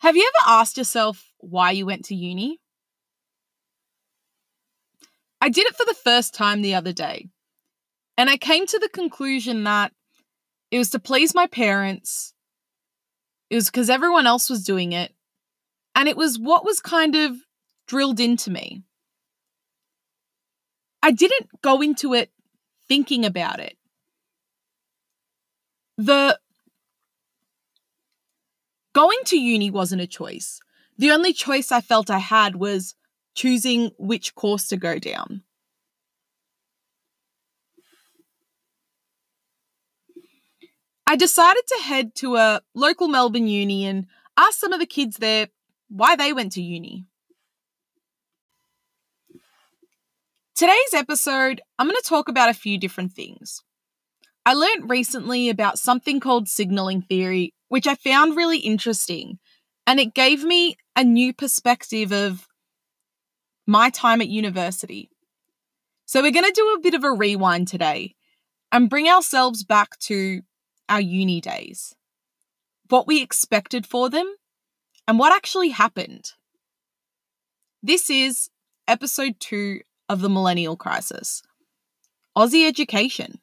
Have you ever asked yourself why you went to uni? I did it for the first time the other day, and I came to the conclusion that it was to please my parents, it was because everyone else was doing it, and it was what was kind of drilled into me. I didn't go into it thinking about it. The going to uni wasn't a choice. The only choice I felt I had was choosing which course to go down. I decided to head to a local Melbourne uni and ask some of the kids there why they went to uni. Today's episode, I'm going to talk about a few different things. I learned recently about something called signaling theory, which I found really interesting, and it gave me a new perspective of my time at university. So, we're going to do a bit of a rewind today and bring ourselves back to our uni days, what we expected for them, and what actually happened. This is episode two of the millennial crisis Aussie education.